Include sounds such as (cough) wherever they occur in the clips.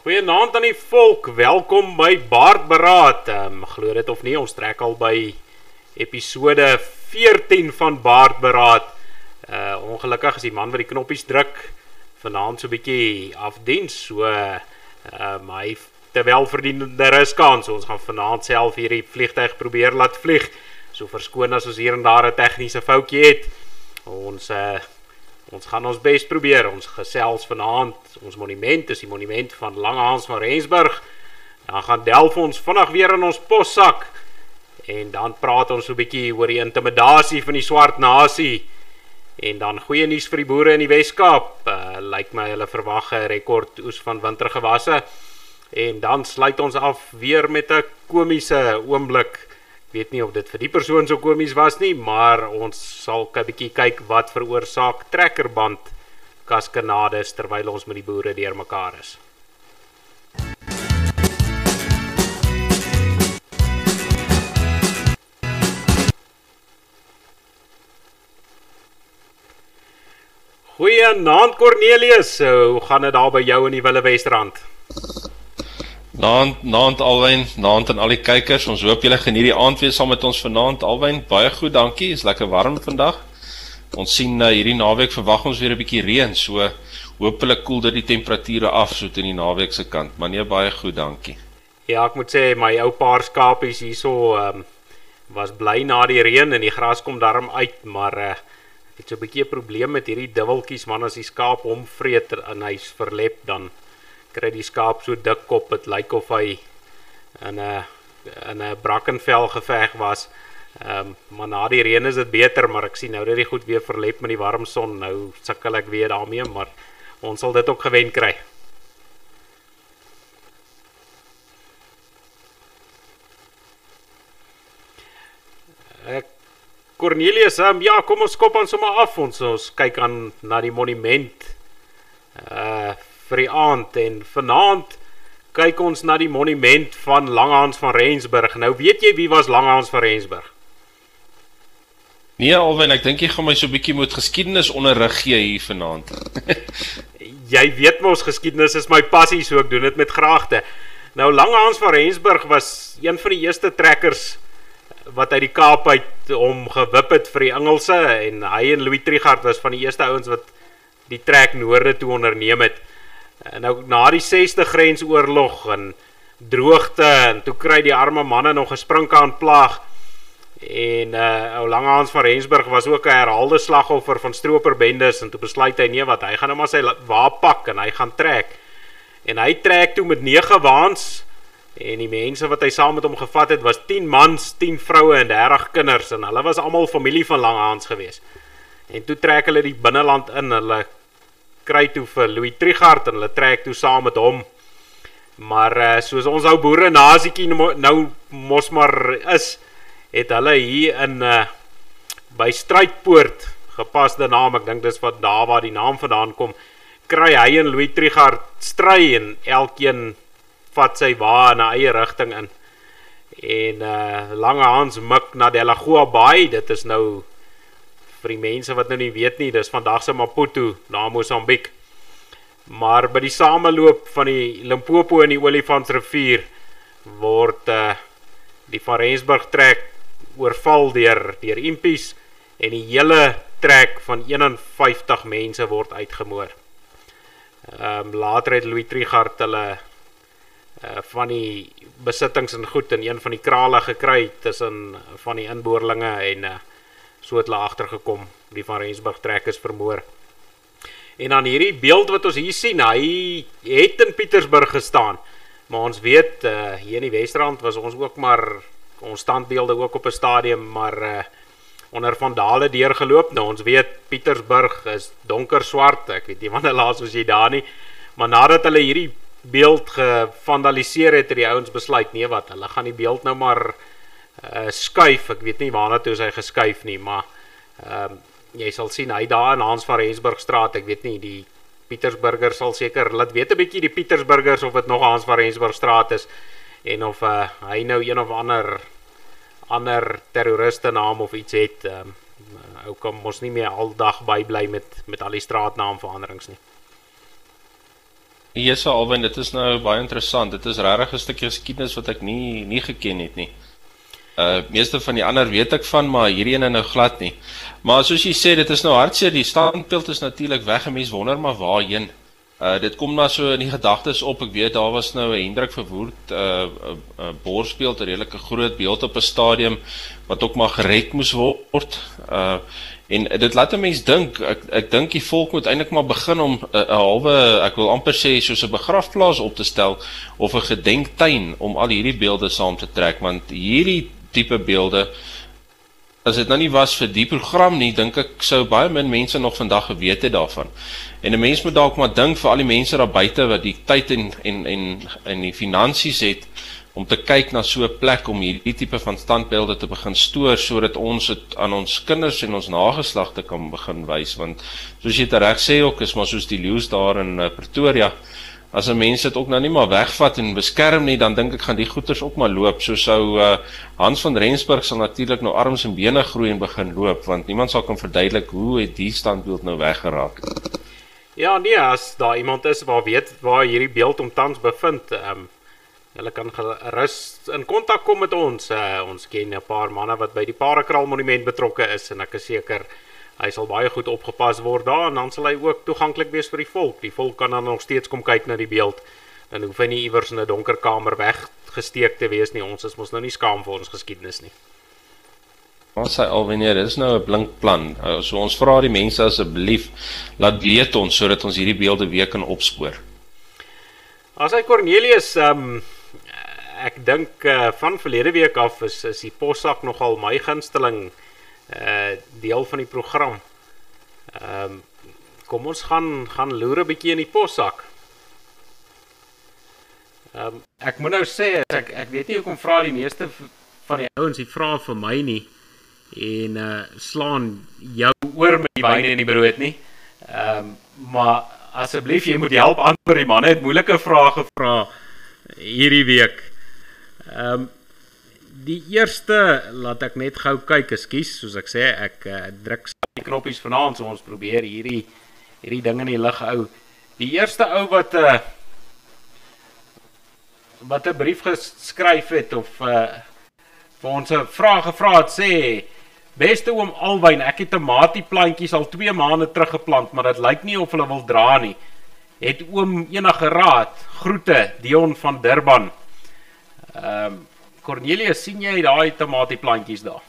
Goeienaand aan die volk. Welkom by Baardberaad. Ehm um, glo dit of nie, ons trek al by episode 14 van Baardberaad. Uh ongelukkig is die man wat die knoppies druk vanaand so 'n bietjie afdiens. So ehm uh, hy terwyl verdiende rus kans. Ons gaan vanaand self hierdie vliegtyg probeer laat vlieg. So verskoon as ons hier en daar 'n tegniese foutjie het. Ons uh Ons gaan ons bes probeer. Ons gesels vanaand. Ons monument is die monument van Langhans van Rensburg. Dan gaan delf ons vinnig weer in ons possak en dan praat ons so 'n bietjie oor die intimidasie van die swart nasie. En dan goeie nuus vir die boere in die Wes-Kaap. Uh, Lyk my hulle verwag 'n rekord oes van wintergewasse. En dan sluit ons af weer met 'n komiese oomblik weet nie of dit vir die persoon so komies was nie, maar ons sal 'n bietjie kyk wat veroorsaak trekkerband kaskanades terwyl ons met die boere deurmekaar is. Goeienaand Cornelius, hoe gaan dit daar by jou in die Wille Westrand? Naand, naand Alwyn, naand aan al die kykers. Ons hoop julle geniet die aand weer saam met ons vanaand. Alwyn, baie goed, dankie. Is lekker warm vandag. Ons sien uh, hierdie naweek verwag ons weer 'n bietjie reën, so hopelik koel dit die temperature af so teen die naweek se kant. Maar nee, baie goed, dankie. Ja, ek moet sê my ou paar skapies hierso um, was bly na die reën en die gras kom darm uit, maar uh, ek het so 'n bietjie 'n probleem met hierdie dubbeltjies man as die skaap hom vreet en hy's verlep dan kry die skaap so dik kop dit lyk of hy in 'n in 'n brackenvel geveg was. Ehm um, maar na die reën is dit beter, maar ek sien nou dat dit goed weer verlep met die warm son. Nou sukkel ek weer daarmee, maar ons sal dit ook gewen kry. Ek Cornelius, um, ja, kom ons kop aan sommer af ons ons kyk aan na die monument. Uh vir die aand en vanaand kyk ons na die monument van Langhans van Rensburg. Nou weet jy wie was Langhans van Rensburg? Nee, alwen ek dink jy gaan my so 'n bietjie moet geskiedenis onderrig gee hier vanaand. (laughs) jy weet mos geskiedenis is my passie, so ek doen dit met graagte. Nou Langhans van Rensburg was een van die eerste trekkers wat uit die Kaap uit hom gewip het vir die Engelse en hy en Louis Trigard was van die eerste ouens wat die trek noorde toe onderneem het. En nou na die 60 grensoorlog en droogte en toe kry die arme manne nog 'n sprinkaan plaag. En uh ou Lange Hans van Rensburg was ook 'n herhaalde slagoffer van stroperbendes en toe besluit hy nee wat hy gaan nou maar sy waap pak en hy gaan trek. En hy trek toe met 9 waans en die mense wat hy saam met hom gevat het was 10 mans, 10 vroue en 30 kinders en hulle was almal familie van Lange Hans gewees. En toe trek hulle die binneland in. Hulle kry toe vir Louis Trigard en hulle trek toe saam met hom. Maar uh, soos ons ou boere nasietjie nou mos maar is, het hulle hier in uh, by Strydpoort gepaste naam, ek dink dis wat daar waar die naam vandaan kom, kry hy en Louis Trigard stry en elkeen vat sy wa in 'n eie rigting in. En uh Lange Hans mik na Delagoa Bay, dit is nou vir die mense wat nou nie weet nie, dis vandag se Maputo, na Mosambiek. Maar by die sameloop van die Limpopo en die Olifantsrivier word uh die Van Rensburg trek oorval deur deur impies en die hele trek van 51 mense word uitgemoor. Ehm um, later het Louis Trigard hulle uh van die besittings en goed in een van die krale gekry tussen van die inboorlinge en uh so het hulle agtergekom die van Rensburg trekkers vermoor. En dan hierdie beeld wat ons hier sien, hy het in Pietersburg gestaan. Maar ons weet uh hier in die Wesrand was ons ook maar ons standbeelde ook op 'n stadium maar uh onder vandale deurgeloop. Nou ons weet Pietersburg is donker swart. Ek weet nie (laughs) wanneer laas was jy daar nie. Maar nadat hulle hierdie beeld gevandaliseer het, het die ouens besluit nee wat, hulle gaan die beeld nou maar uh skuif. Ek weet nie waarna toe hy geskuif nie, maar ehm uh, jy sal sien hy daar in Hans van Rensburgstraat, ek weet nie die Pietersburger sal seker laat weet 'n bietjie die Pietersburgers of dit nog Hans van Rensburgstraat is en of uh hy nou een of ander ander terroriste naam of iets het. Ehm um, ou kom mos nie meer aldag bybly met met al die straatnaamveranderings nie. Yes, Alwyn, dit is nou baie interessant. Dit is regtig 'n stukkie geskiedenis wat ek nie nie geken het nie. Uh meeste van die ander weet ek van, maar hierdie ene nou glad nie. Maar soos jy sê, dit is nou hartseer. Die standbeeld is natuurlik weg. 'n Mens wonder maar waarheen. Uh dit kom maar so in die gedagtes op. Ek weet daar was nou 'n Hendrik Verwoerd uh 'n uh, uh, borsbeeld, 'n redelike groot beeld op 'n stadium wat ook maar gered moes word. Uh en dit laat 'n mens dink. Ek ek dink die volk moet eintlik maar begin om 'n halwe ek wil amper sê soos 'n begrafplaas op te stel of 'n gedenktuin om al hierdie beelde saam te trek want hierdie tipe beelde as dit nou nie was vir die program nie, dink ek sou baie min mense nog vandag geweet het daarvan. En 'n mens moet dalk maar dink vir al die mense daar buite wat die tyd en en en en die finansies het om te kyk na so 'n plek om hierdie tipe van standbeelde te begin stoor sodat ons dit aan ons kinders en ons nageslagte kan begin wys want soos jy dit reg sê ook is maar soos die leeu's daar in uh, Pretoria as 'n mens dit ook nou nie maar wegvat en beskerm nie, dan dink ek gaan die goeters ook maar loop. So sou uh, Hans van Rensburg sal natuurlik nou arms en bene groei en begin loop, want niemand sal kan verduidelik hoe het die standbeeld nou weggeraak. Ja, nee, as daar iemand is waar weet waar hierdie beeld omtans bevind, ehm um, hulle kan gerus in kontak kom met ons. Uh, ons ken 'n paar manne wat by die Parakraal Monument betrokke is en ek is seker hy sal baie goed opgepas word daar en dan sal hy ook toeganklik wees vir die volk. Die volk kan dan nog steeds kom kyk na die beeld. Dan hoef hy nie iewers in 'n donker kamer weggesteek te wees nie. Ons is mos nou nie skaam vir ons geskiedenis nie. Ons sê al wanneer is nou 'n blink plan. Uh, so ons vra die mense asseblief laat weet ons sodat ons hierdie beelde weer kan opspoor. As hy Cornelius um ek dink uh, van verlede week af is is die possak nogal my gunsteling uh deel van die program. Ehm um, kom ons gaan gaan loer 'n bietjie in die possak. Ehm um, ek moet nou sê ek ek weet nie hoekom vra die meeste van die ouens die vra vir my nie en uh slaan jou oor met die wyn en die brood nie. Ehm um, maar asseblief jy moet help antwoord die manne het moeilike vrae gevra hierdie week. Ehm um, die eerste laat ek net gou kyk, ekskuus, soos ek sê, ek uh, druk die knoppies vanaand so ons probeer hierdie hierdie ding in die lig hou. Die eerste ou wat 'n uh, eh, wat 'n brief geskryf het of uh, vir ons 'n vraag gevra het sê Beste oom Alwyn, ek het tomatieplantjies al 2 maande terug geplant, maar dit lyk nie of hulle wil dra nie. Het oom enige raad? Groete, Dion van Durban. Ehm um, Cornelius, sien jy daai tomatieplantjies daar?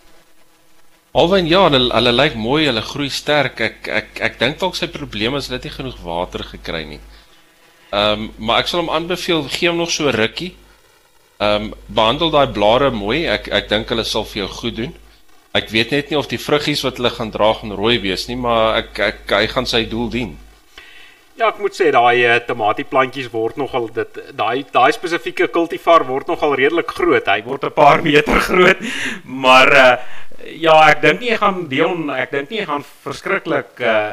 Alwen ja, hulle hulle lyk mooi, hulle groei sterk. Ek ek ek dink dalk sy probleem is dat hy genoeg water gekry nie. Ehm um, maar ek sal hom aanbeveel gee hom nog so rukkie. Ehm um, behandel daai blare mooi. Ek ek dink hulle sal vir jou goed doen. Ek weet net nie of die vruggies wat hulle gaan dra gaan rooi wees nie, maar ek ek hy gaan sy doel dien. Ja, ek moet sê daai uh, tomatieplantjies word nogal dit daai daai spesifieke kultivar word nogal redelik groot. Hy word 'n paar meter (laughs) groot. Maar uh, ja, ek dink nie jy gaan Dion, ek dink nie jy gaan verskriklik uh,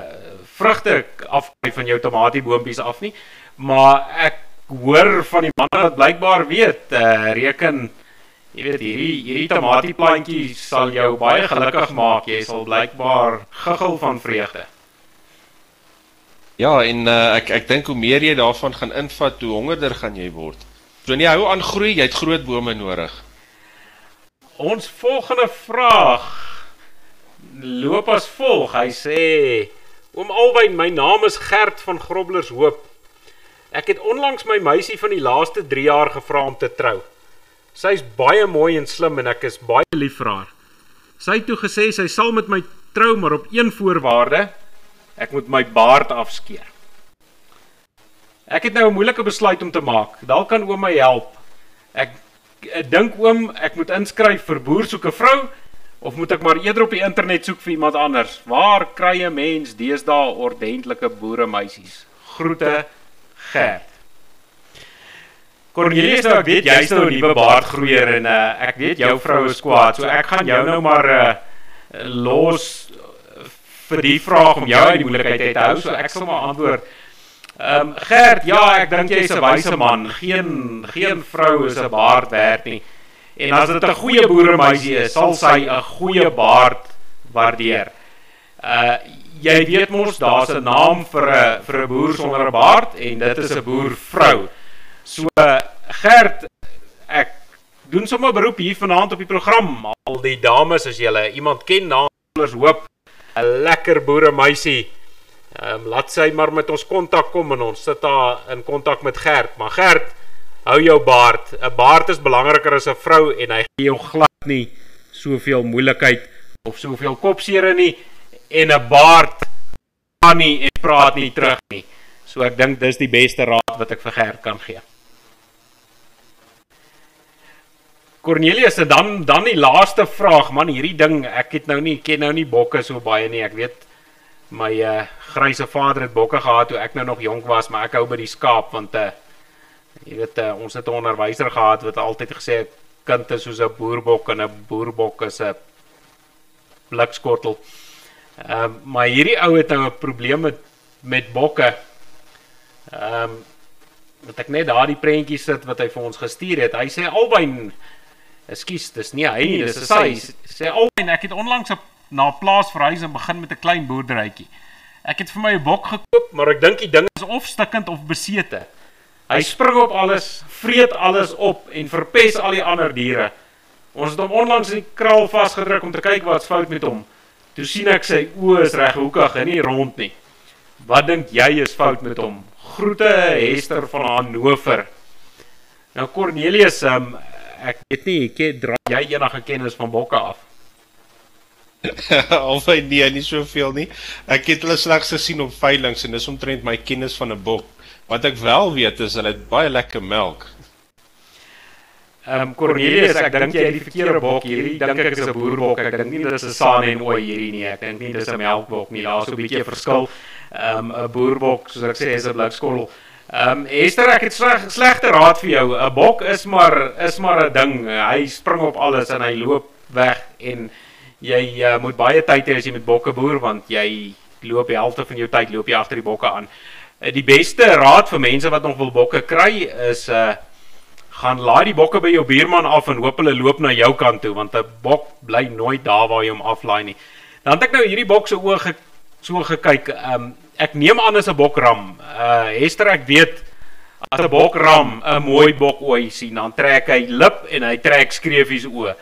vrugte afkry van jou tomatieboompies af nie. Maar ek hoor van die manne wat blykbaar weet, uh, reken jy weet hierdie hierdie tomatieplantjies sal jou baie gelukkig maak. Jy sal blykbaar guggel van vreugde. Ja, en uh, ek ek dink hoe meer jy daarvan gaan invat, hoe hongerder gaan jy word. So nee, hou aan groei, jy het groot bome nodig. Ons volgende vraag loop as volg. Hy sê: Oom Alwyn, my naam is Gert van Grobblers Hoop. Ek het onlangs my meisie van die laaste 3 jaar gevra om te trou. Sy's baie mooi en slim en ek is baie lief vir haar. Sy het toe gesê sy sal met my trou maar op een voorwaarde. Ek moet my baard afskeer. Ek het nou 'n moeilike besluit om te maak. Dalk kan oom my help. Ek, ek dink oom, ek moet inskryf vir boer soek 'n vrou of moet ek maar eerder op die internet soek vir iemand anders? Waar kry 'n mens deesdae ordentlike boere meisies? Groete, Gert. Cornelius, nou ek weet jy's nou 'n nuwe baardgroeier en uh, ek weet jou vrou is kwaad, so ek gaan jou nou maar uh, los vir die vraag om jou uit die moeilikheid te hou. So ek sal maar antwoord. Ehm um, Gert, ja, ek dink jy's 'n wyse man. Geen geen vrou is 'n baard werd nie. En as dit 'n goeie boeremeisie is, sal sy 'n goeie baard waardeer. Uh jy weet mos daar's 'n naam vir 'n vir 'n boer sonder 'n baard en dit is 'n boervrou. So Gert, ek doen sommer beroep hier vanaand op die program. Al die dames as julle iemand ken, namens hoop 'n lekker boere meisie. Ehm um, laat sy maar met ons kontak kom en ons sit daar in kontak met Gert. Maar Gert, hou jou baard. 'n Baard is belangriker as 'n vrou en hy gee jou glad nie soveel moeilikheid of soveel kopseer nie en 'n baard kan nie en praat nie terug nie. So ek dink dis die beste raad wat ek vir Gert kan gee. Cornelius, dan dan die laaste vraag, man, hierdie ding, ek het nou nie ken nou nie bokke so baie nie. Ek weet my uh gryse vader het bokke gehad toe ek nou nog jonk was, maar ek hou by die skaap want uh jy weet uh, ons het 'n onderwyser gehad wat altyd gesê het kind is soos 'n boerbok en 'n boerbok is 'n blikskottel. Ehm um, maar hierdie ou het nou 'n probleem met met bokke. Ehm um, wat ek net daardie prentjie sit wat hy vir ons gestuur het. Hy sê albei Ekskuus, dis nie hy nie, dis sy. Sê albei ek het onlangs op na 'n plaas verhuis en begin met 'n klein boerderytjie. Ek het vir my 'n bok gekoop, maar ek dink die ding is of stikkend of besete. Hy spring op alles, vreet alles op en verpes al die ander diere. Ons het hom onlangs in die kraal vasgedruk om te kyk wat's fout met hom. Toe sien ek sy oë is reg hoekig en nie rond nie. Wat dink jy is fout met hom? Groete Hester van Hannover. Nou Cornelius, um, ek weet nie, ek dra jy enige kennis van bokke af? (laughs) Albei nee, nie soveel nie. Ek het hulle slegs gesien op veilinge en dis omtrent my kennis van 'n bok. Wat ek wel weet is hulle het baie lekker melk. Ehm um, Cornelius, ek dink jy het die verkeerde bok hierdie. Dink ek is 'n boerbok. Ek dink nie dit is 'n Sane en Ooi hierdie nie. Ek dink nie dis 'n melkbok nie. Daar's so 'n bietjie verskil. Ehm um, 'n boerbok, soos ek sê, is 'n blikskottel. Ehm um, Esther, ek het sleg, slegte raad vir jou. 'n Bok is maar is maar 'n ding. Hy spring op alles en hy loop weg en jy uh, moet baie tyd hê as jy met bokke boer want jy loop die helfte van jou tyd loop jy agter die bokke aan. Uh, die beste raad vir mense wat nog wil bokke kry is uh gaan laai die bokke by jou buurman af en hoop hulle loop na jou kant toe want 'n bok bly nooit daar waar jy hom aflaai nie. Dan het ek nou hierdie bok se oë ge, so gekyk. Um ek neem aan is 'n bokram. Uh Hester ek weet as 'n bokram 'n mooi bok ooi sien dan trek hy lip en hy trek skreefies oë.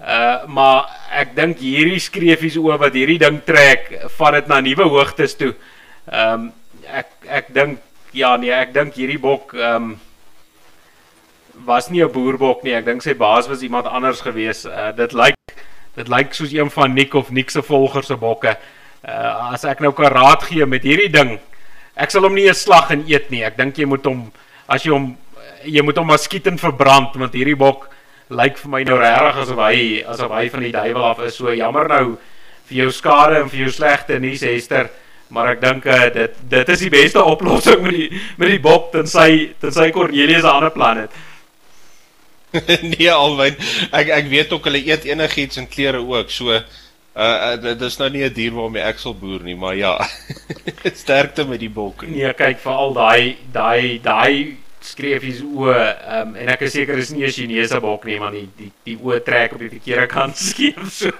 Uh maar ek dink hierdie skreefies oor wat hierdie ding trek, vat dit na nuwe hoogtes toe. Ehm um, ek ek dink ja nee, ek dink hierdie bok ehm um, was nie 'n boerbok nie. Ek dink sy baas was iemand anders gewees. Uh dit lyk dit lyk soos een van Nick of Nick se volgers se bokke. Uh as ek nou kan raad gee met hierdie ding, ek sal hom nie 'n slag en eet nie. Ek dink jy moet hom as jy hom jy moet hom maar skiet en verbrand want hierdie bok lyk vir my nou regtig asof hy asof hy van die duiwel af is. So jammer nou vir jou skade en vir jou slegte nuus Hester, maar ek dink uh, dit dit is die beste oplossing met die met die bok tensy tensy Cornelius 'n ander plan het. (laughs) nee alwyn, ek ek weet ook hulle eet enigiets en klere ook. So uh, dit is nou nie 'n dier waarmee ek sal boer nie, maar ja. (laughs) Sterkte met die bok. Nee, kyk vir al daai daai daai skreefies o um, en ek is seker dis nie 'n Chinese bok nie maar die die die oë trek op die verkeerde kant (laughs) skeef so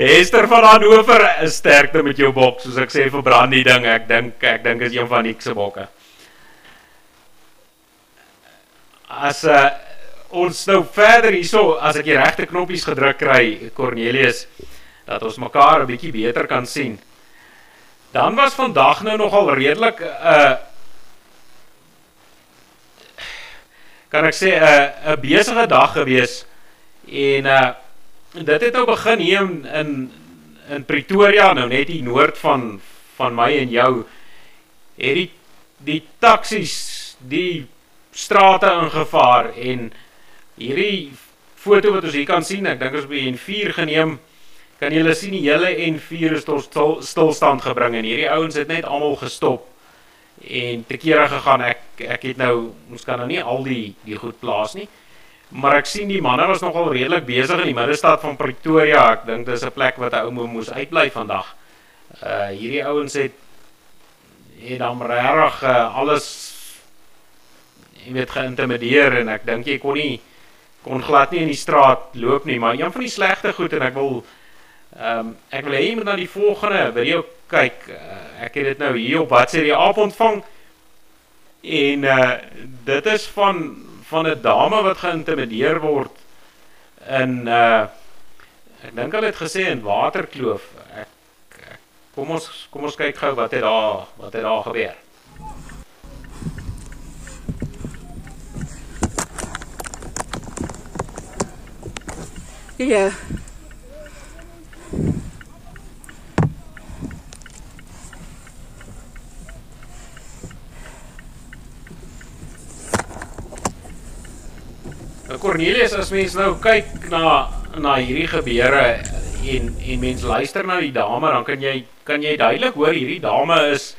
Esther van Hannover is sterkte met jou bok soos ek sê vir brand die ding ek dink ek dink is een van die se bokke As uh, ons nou verder hierso as ek die regte knoppies gedruk kry Cornelius dat ons mekaar 'n bietjie beter kan sien. Dan was vandag nou nogal redelik 'n uh, kan ek sê 'n uh, 'n besige dag gewees. En uh dit het nou begin hier in in, in Pretoria nou net hier noord van van my en jou. Het die die taksies die strate ingevaar en hierdie foto wat ons hier kan sien ek dink ons by N4 geneem kan julle sien die hele N4 is tot stil, stilstand gebring en hierdie ouens het net almal gestop en te kere gegaan. Ek ek het nou ons kan nou nie al die die goed plaas nie maar ek sien die manne was nogal redelik besig in die middestad van Pretoria. Ek dink dis 'n plek wat 'n ou moes uitbly vandag. Uh hierdie ouens het het dan regtig uh, alles jy weet geïntimideer en ek dink jy kon nie kon glad nie in die straat loop nie maar een van die slegte goed en ek wil Ehm um, ek wil hê jy moet na die volgende video kyk. Uh, ek het dit nou hier op wat sê die aap ontvang. En uh dit is van van 'n dame wat geïntimideer word in uh ek dink hulle het gesê in Waterkloof. Ek, ek kom ons kom ons kyk gou wat het daar wat het daar gebeur. Ja. Yeah. Cornelius as mens nou kyk na na hierdie gebeure en en mens luister na die dame dan kan jy kan jy duidelik hoor hierdie dame is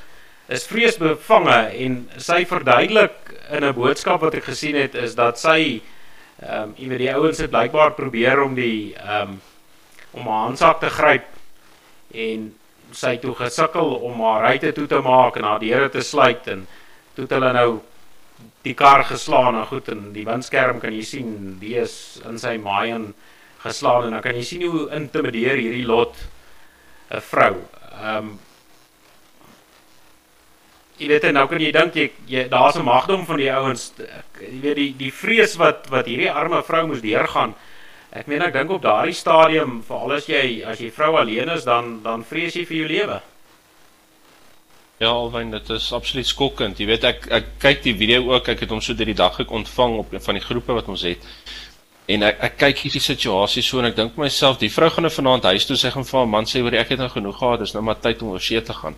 is vreesbevange en sy verduidelik in 'n boodskap wat ek gesien het is dat sy ehm um, jy weet die ouens het blykbaar probeer om die ehm um, om haar handsak te gryp en sy toe gesukkel om haar ruitte toe te maak en haar deure te sluit en toe het hulle nou die kar geslaan en goed en die windskerm kan jy sien die is in sy maaien geslaan en dan kan jy sien hoe intimideer hierdie lot 'n vrou. Ehm um, jy weet nou kan jy dink jy, jy daar's 'n magdom van die ouens jy weet die die vrees wat wat hierdie arme vrou moes deurgaan. Ek meen ek dink op daardie stadium veral as jy as jy vrou alleen is dan dan vrees jy vir jou lewe. Ja, Alwyn, dit is absoluut skokkend. Jy weet ek ek kyk die video ook, ek het hom so deur die dag ontvang op van die groepe wat ons het. En ek ek kyk hierdie situasie so en ek dink myself, die vrou gaan nou vanaand huis toe sê gaan vir 'n man sê hoor ek het nou genoeg gehad, dis nou maar tyd om oor see te gaan.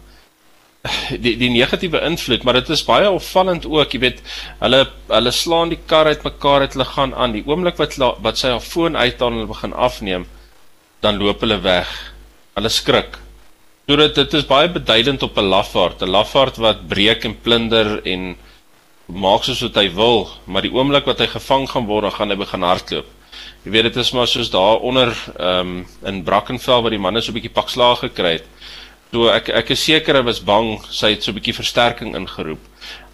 Die die negatiewe invloed, maar dit is baie opvallend ook, jy weet, hulle hulle slaan die kar uit mekaar uit, hulle gaan aan. Die oomblik wat wat sy haar foon uithaal en hulle begin afneem, dan loop hulle weg. Hulle skrik. So dit dit is baie beduidend op 'n lafaard, 'n lafaard wat breek en plunder en maak soos wat hy wil, maar die oomblik wat hy gevang gaan word, dan gaan hy begin hardloop. Jy weet dit is maar soos daar onder ehm um, in Brackenfell waar die manne so 'n bietjie pak slaag gekry het. So ek ek is seker hy was bang sy het so 'n bietjie versterking ingeroep.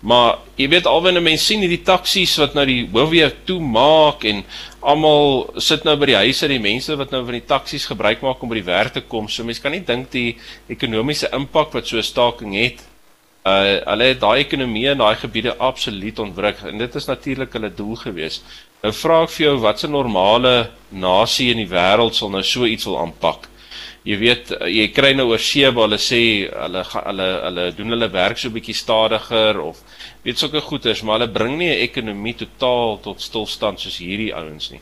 Maar jy weet alwen mense sien hierdie taksies wat nou die hoofweg toe maak en almal sit nou by die huise die mense wat nou van die taksies gebruik maak om by die werk te kom. So mense kan nie dink die ekonomiese impak wat so 'n staking het. Uh hulle het daai ekonomie in daai gebiede absoluut ontwrig en dit is natuurlik hulle doel gewees. Nou vra ek vir jou watse normale nasie in die wêreld sal nou so iets wil aanpak? Jy weet jy kry nou oor see waar hulle sê hulle hulle hulle doen hulle werk so bietjie stadiger of weet sulke goeders maar hulle bring nie 'n ekonomie totaal tot stilstand soos hierdie ouens nie.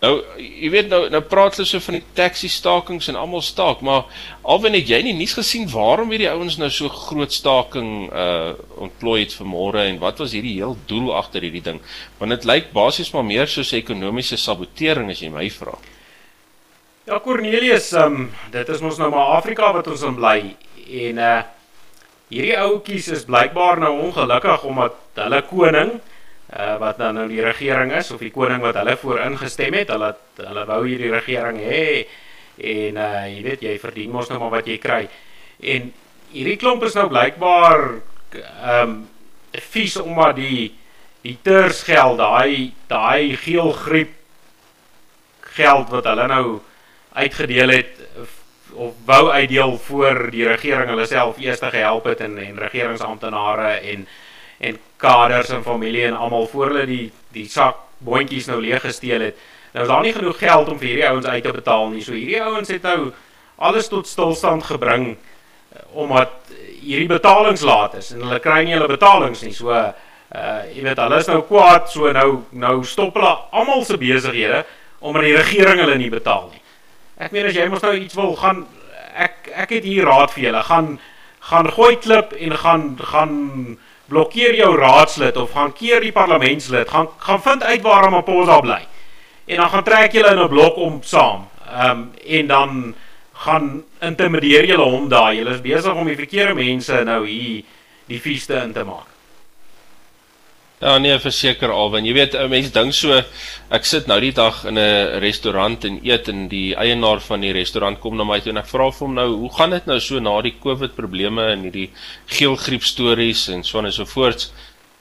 Nou jy weet nou nou praat hulle so van die taxi stakings en almal staak maar alwen het jy nie nuus gesien waarom hierdie ouens nou so groot staking uh ontplooi het vanmôre en wat was hierdie heel doel agter hierdie ding want dit lyk basies maar meer soos ekonomiese sabotering as jy my vra. Ja Cornelius, um, dit is mos nou maar Afrika wat ons in bly en uh hierdie ouetjies is blykbaar nou ongelukkig omdat hulle koning uh wat dan nou die regering is of die koning wat hulle voor ingestem het, hulle hulle wou hierdie regering hê en uh jy weet jy verdien mos nou maar wat jy kry. En hierdie klomp is nou blykbaar um vies omdat die die tersgeld, daai daai geelgriep geld wat hulle nou uitgedeel het of wou uitdeel voor die regering hulle self eers gehelp het en en regeringsamptenare en en kaders en familie en almal voor hulle die die sak boontjies nou leeg gesteel het. Nou is daar nie genoeg geld om vir hierdie ouens uit te betaal nie. So hierdie ouens het nou alles tot stilstand gebring eh, omdat hierdie betalings laat is en hulle kry nie hulle betalings nie. So uh jy weet hulle is nou kwaad, so nou nou stop hulle almal se besighede omdat die regering hulle nie betaal nie. Ek meen as jy mos nou iets wil gaan ek ek het hier raad vir julle. Gaan gaan gooi klip en gaan gaan blokkeer jou raadslid of gaan keer die parlementslid. Gaan gaan vind uit waar Ramaphosa bly. En dan gaan trek julle in 'n blok om saam. Ehm um, en dan gaan intimideer julle hom daai. Julle is besig om die verkeerde mense nou hier die feeste in te maak. Ja nee, verseker alwen. Jy weet, mense dink so ek sit nou die dag in 'n restaurant en eet en die eienaar van die restaurant kom na my toe en ek vra vir hom nou, hoe gaan dit nou so na die COVID probleme en hierdie geelgriep stories en so en so voorts.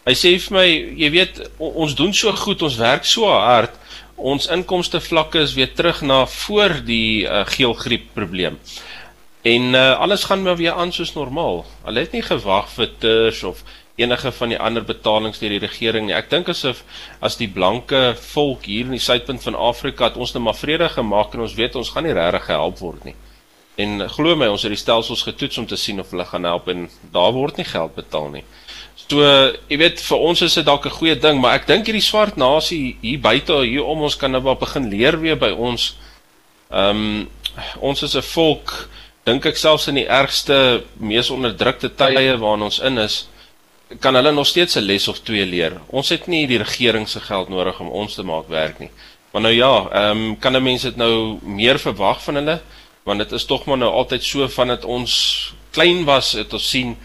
Hy sê vir my, jy weet, ons doen so goed, ons werk so hard ons inkomste vlakke is weer terug na voor die uh, geelgriep probleem. En uh, alles gaan maar weer aan soos normaal. Hulle het nie gewag vir TERS of enige van die ander betalings deur die regering nie. Ek dink asof as die blanke volk hier in die suidpunt van Afrika het ons net maar vrede gemaak en ons weet ons gaan nie regtig gehelp word nie. En glo my, ons het die stelsels getoets om te sien of hulle gaan help en daar word nie geld betaal nie. So, jy weet, vir ons is dit dalk 'n goeie ding, maar ek dink hierdie swart nasie hier buite hier om ons kan nou wel begin leer weer by ons. Ehm um, ons is 'n volk dink ek selfs in die ergste, mees onderdrukte tye waarin ons in is, kan hulle nog steeds 'n les of twee leer. Ons het nie die regering se geld nodig om ons te maak werk nie. Maar nou ja, ehm um, kan 'n mens dit nou meer verwag van hulle? Want dit is tog maar nou altyd so van dit ons klein was, het ons sien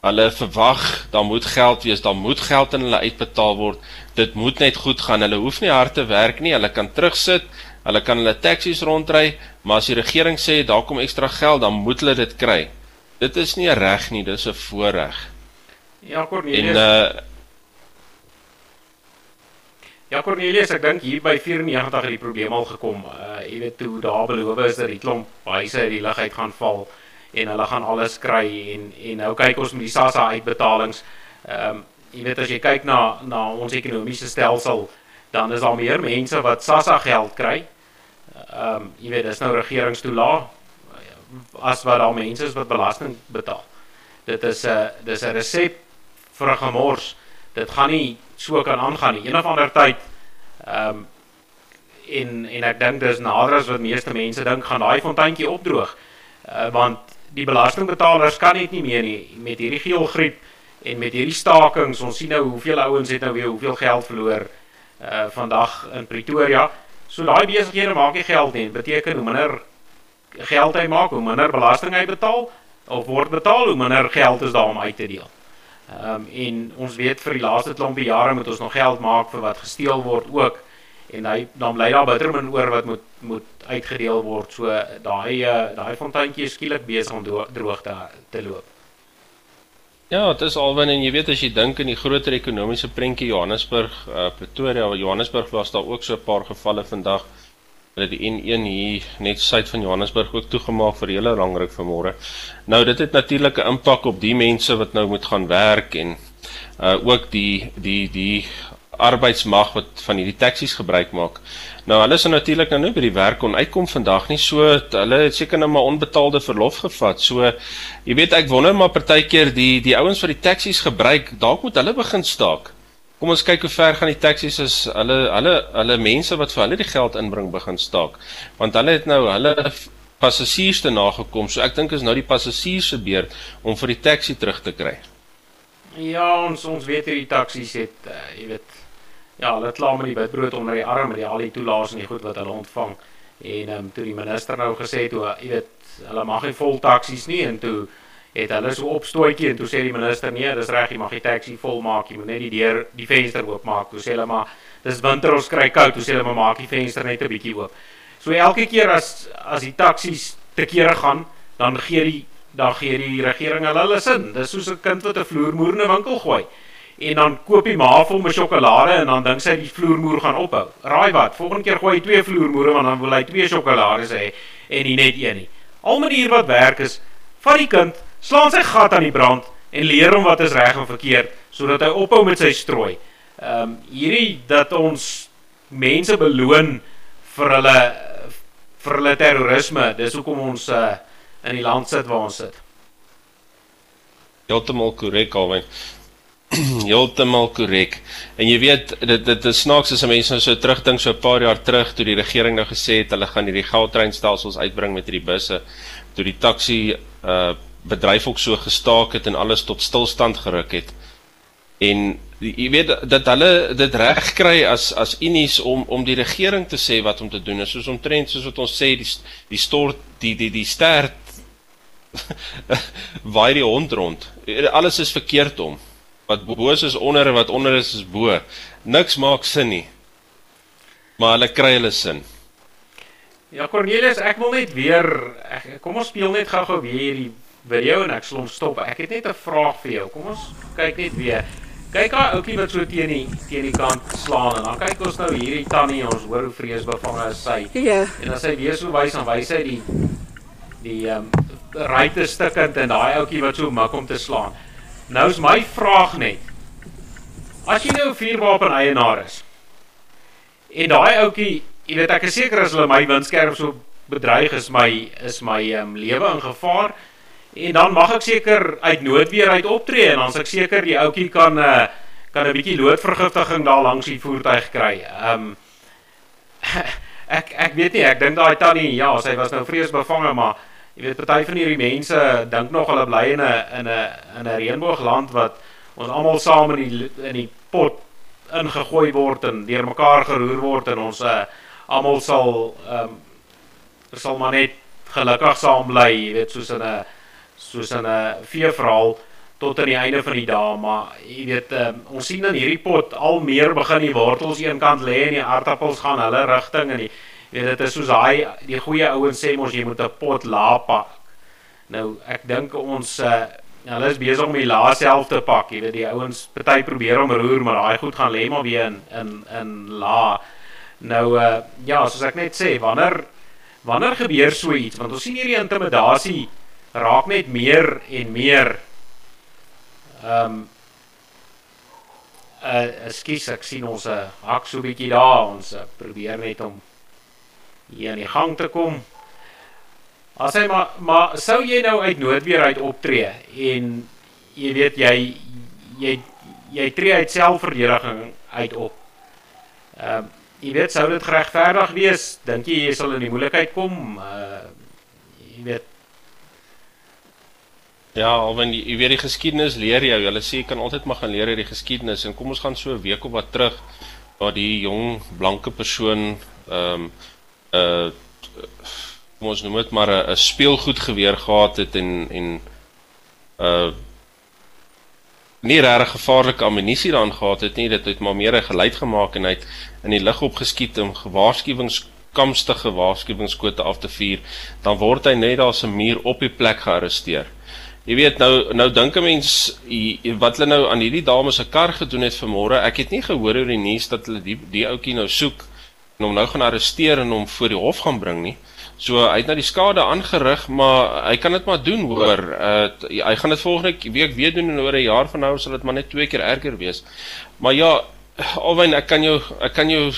hulle verwag, daar moet geld wees, daar moet geld in hulle uitbetaal word. Dit moet net goed gaan. Hulle hoef nie hard te werk nie. Hulle kan terugsit. Hulle kan hulle taksies rondry, maar as die regering sê daar kom ekstra geld, dan moet hulle dit kry. Dit is nie reg nie, dis 'n voorreg. Ja, Cornelius. En uh Ja, Cornelius, ek dink hier by 94 het die probleem al gekom. Uh jy weet toe daar beloof is dat die klomp huise uit die lug uit gaan val en hulle gaan alles kry en en nou kyk ons met die SASSA uitbetalings. Ehm um, jy weet as jy kyk na na ons ekonomiese stelsel, dan is daar meer mense wat SASSA geld kry. Ehm um, jy weet dis nou regeringstoelaag as wat daar mense is wat belasting betaal. Dit is 'n dis 'n resep vir 'n gemors. Dit gaan nie so kan aangaan nie. Een of ander tyd ehm um, en en ek dink dis nader as wat meeste mense dink gaan daai fonteintjie opdroog. Uh, want die belastingbetalers kan net nie meer nie met hierdie geelgriep en met hierdie stakings. Ons sien nou hoeveel ouens het nou weer hoeveel geld verloor uh vandag in Pretoria. So daai besighede maak nie geld nie. Beteken hoe minder geld hy maak, hoe minder belasting hy betaal of word betaal, hoe minder geld is daar om uit te deel. Ehm um, en ons weet vir die laaste klompie jare moet ons nog geld maak vir wat gesteel word ook en hy dan bly daar bittermin oor wat moet moet uitgedeel word. So daai uh, daai fonteintjie is skielik besig om droog te te loop. Ja, dit is alwen en jy weet as jy dink in die groter ekonomiese prentjie Johannesburg, uh, Pretoria, Johannesburg was daar ook so 'n paar gevalle vandag hulle die N1 hier net suid van Johannesburg ook toegemaak vir hele langryk vanmôre. Nou dit het natuurlik 'n impak op die mense wat nou moet gaan werk en uh ook die die die arbeidsmag wat van hierdie taksies gebruik maak. Nou hulle is natuurlik nou nie by die werk kon uitkom vandag nie. So hulle het seker nou maar onbetaalde verlof gevat. So jy weet ek wonder maar partykeer die die ouens wat die taksies gebruik, dalk moet hulle begin staak. Kom ons kyk hoe ver gaan die taksies as hulle hulle hulle mense wat vir hulle die geld inbring begin staak. Want hulle het nou hulle passasiers te nagekom. So ek dink is nou die passasiers se beurt om vir die taxi terug te kry. Ja, ons ons weet hierdie taksies het uh, jy weet ja, hulle klaar met die witbrood onder die arm met die al die toelaas en die goed wat hulle ontvang. En ehm um, toe die minister nou gesê het hoe jy weet hulle mag nie vol taksies nie en toe het hulle so opstootjie en toe sê die minister nee, dis reg, jy mag die taxi vol maak, jy moet net die deur, die venster oop maak. Toe sê hulle maar dis winter, ons kry koud, toe sê hulle maar maak die venster net 'n bietjie oop. So elke keer as as die taksies te kere gaan, dan gee die dan gee die regering hulle hulle sin. Dis soos 'n kind wat 'n vloermoer in 'n winkel gooi. En dan koop hy maar vol met sjokolade en dan dink sy die vloermoer gaan ophou. Raai wat? Volgende keer gooi hy twee vloermoere want dan wil hy twee sjokolades hê en nie net een nie. Al manier wat werk is, vat die kind slaan sy gat aan die brand en leer hom wat is reg en verkeerd sodat hy ophou met sy strooi. Ehm um, hierdie dat ons mense beloon vir hulle vir hulle terrorisme, dis hoekom ons uh, in die land sit waar ons sit. Heeltemal korrek alwen. (clears throat) Heeltemal korrek. En jy weet dit dit is snaaks as mense nou so terugdink so 'n paar jaar terug toe die regering nou gesê het hulle gaan hierdie goudtreinstelsels uitbring met hierdie busse, toe die taxi uh bedryf ook so gestaak het en alles tot stilstand geruk het. En jy weet dat hulle dit reg kry as as unies om om die regering te sê wat om te doen. Soos omtrent soos wat ons sê die die stort die die die stert (laughs) waai die hond rond. Alles is verkeerd om. Wat bo is onder en wat onder is is bo. Niks maak sin nie. Maar hulle kry hulle sin. Ja Cornelius, ek wil net weer ek, kom ons speel net gou-gou weer hierdie video en ek sal hom stop. Ek het net 'n vraag vir jou. Kom ons kyk net weer. Kyk daai ouetjie wat so teen die teen die kant slaan en dan kyk ons nou hierdie tannie, ons hoor hoe vreesbevange is sy. Ja. En as hy weer so wys dan wys hy die die ehm um, ryte stukkend en daai ouetjie wat so mik om te slaan. Nou is my vraag net. As jy nou 'n vuurwapen eienaar is en daai ouetjie, jy weet ek is seker as hulle my windskerm so bedreig is my is my ehm um, lewe in gevaar en dan mag ek seker uit noodweer uit optree en dan as ek seker die ouetjie kan uh, kan 'n bietjie loodvergiftiging daar langs die voertuig kry. Ehm um, (laughs) ek ek weet nie, ek dink daai tannie, ja, sy was nou vreesbevange, maar jy weet party van hierdie mense dink nog hulle bly in 'n in 'n in 'n reënboogland wat ons almal saam in die in die pot ingegooi word en deurmekaar geroer word en ons uh, almal sal ehm um, sal maar net gelukkig saam bly, jy weet, soos in 'n soos 'n veeverhaal tot aan die einde van die dag, maar jy weet um, ons sien in hierdie pot al meer begin die wortels een kant lê en die aardappels gaan hulle rigting en die weet dit is soos daai die goeie ouens sê mos jy moet 'n pot laap pak. Nou ek dink ons uh, hulle is besig om die laaste helfte te pak, jy weet die ouens party probeer om roer maar daai goed gaan lê maar weer in in in la. Nou uh, ja, soos ek net sê, wanneer wanneer gebeur so iets want ons sien hierdie intimidasie raak net meer en meer ehm um, uh ekskuus ek sien ons uh, hak so bietjie daar ons probeer net om hier in die gang te kom. As hy maar maar sou jy nou uit noodweer uit optree en jy weet jy jy jy tree uit selfverdediging uit op. Ehm uh, jy weet sou dit geregverdig wees? Dink jy jy sal in die moeilikheid kom? Uh jy weet Ja, alwen jy weet die geskiedenis leer jou. Hulle sê jy kan altyd maar gaan leer uit die geskiedenis. En kom ons gaan so 'n week of wat terug waar die jong blanke persoon ehm um, uh kom ons noem dit maar 'n speelgoed geweer gehad het en en uh nie regtig gevaarlike ammunisie daarin gehad het nie. Dit het maar meer 'n geluid gemaak en hy het in die lug opgeskiet om gewaarskuwingskamstige waarskuwingskote af te vuur dan word hy net daar se muur op die plek gearresteer Jy weet nou nou dink 'n mens wat hulle nou aan hierdie dame se kar gedoen het vanmôre ek het nie gehoor oor die nuus dat hulle die die ouetjie nou soek en hom nou gaan arresteer en hom voor die hof gaan bring nie. So hy het nou die skade aangerig, maar hy kan dit maar doen hoor. Uh hy gaan dit volgende week weer doen en oor 'n jaar van nou sal dit maar net twee keer erger wees. Maar ja, alwen ek kan jou ek kan jou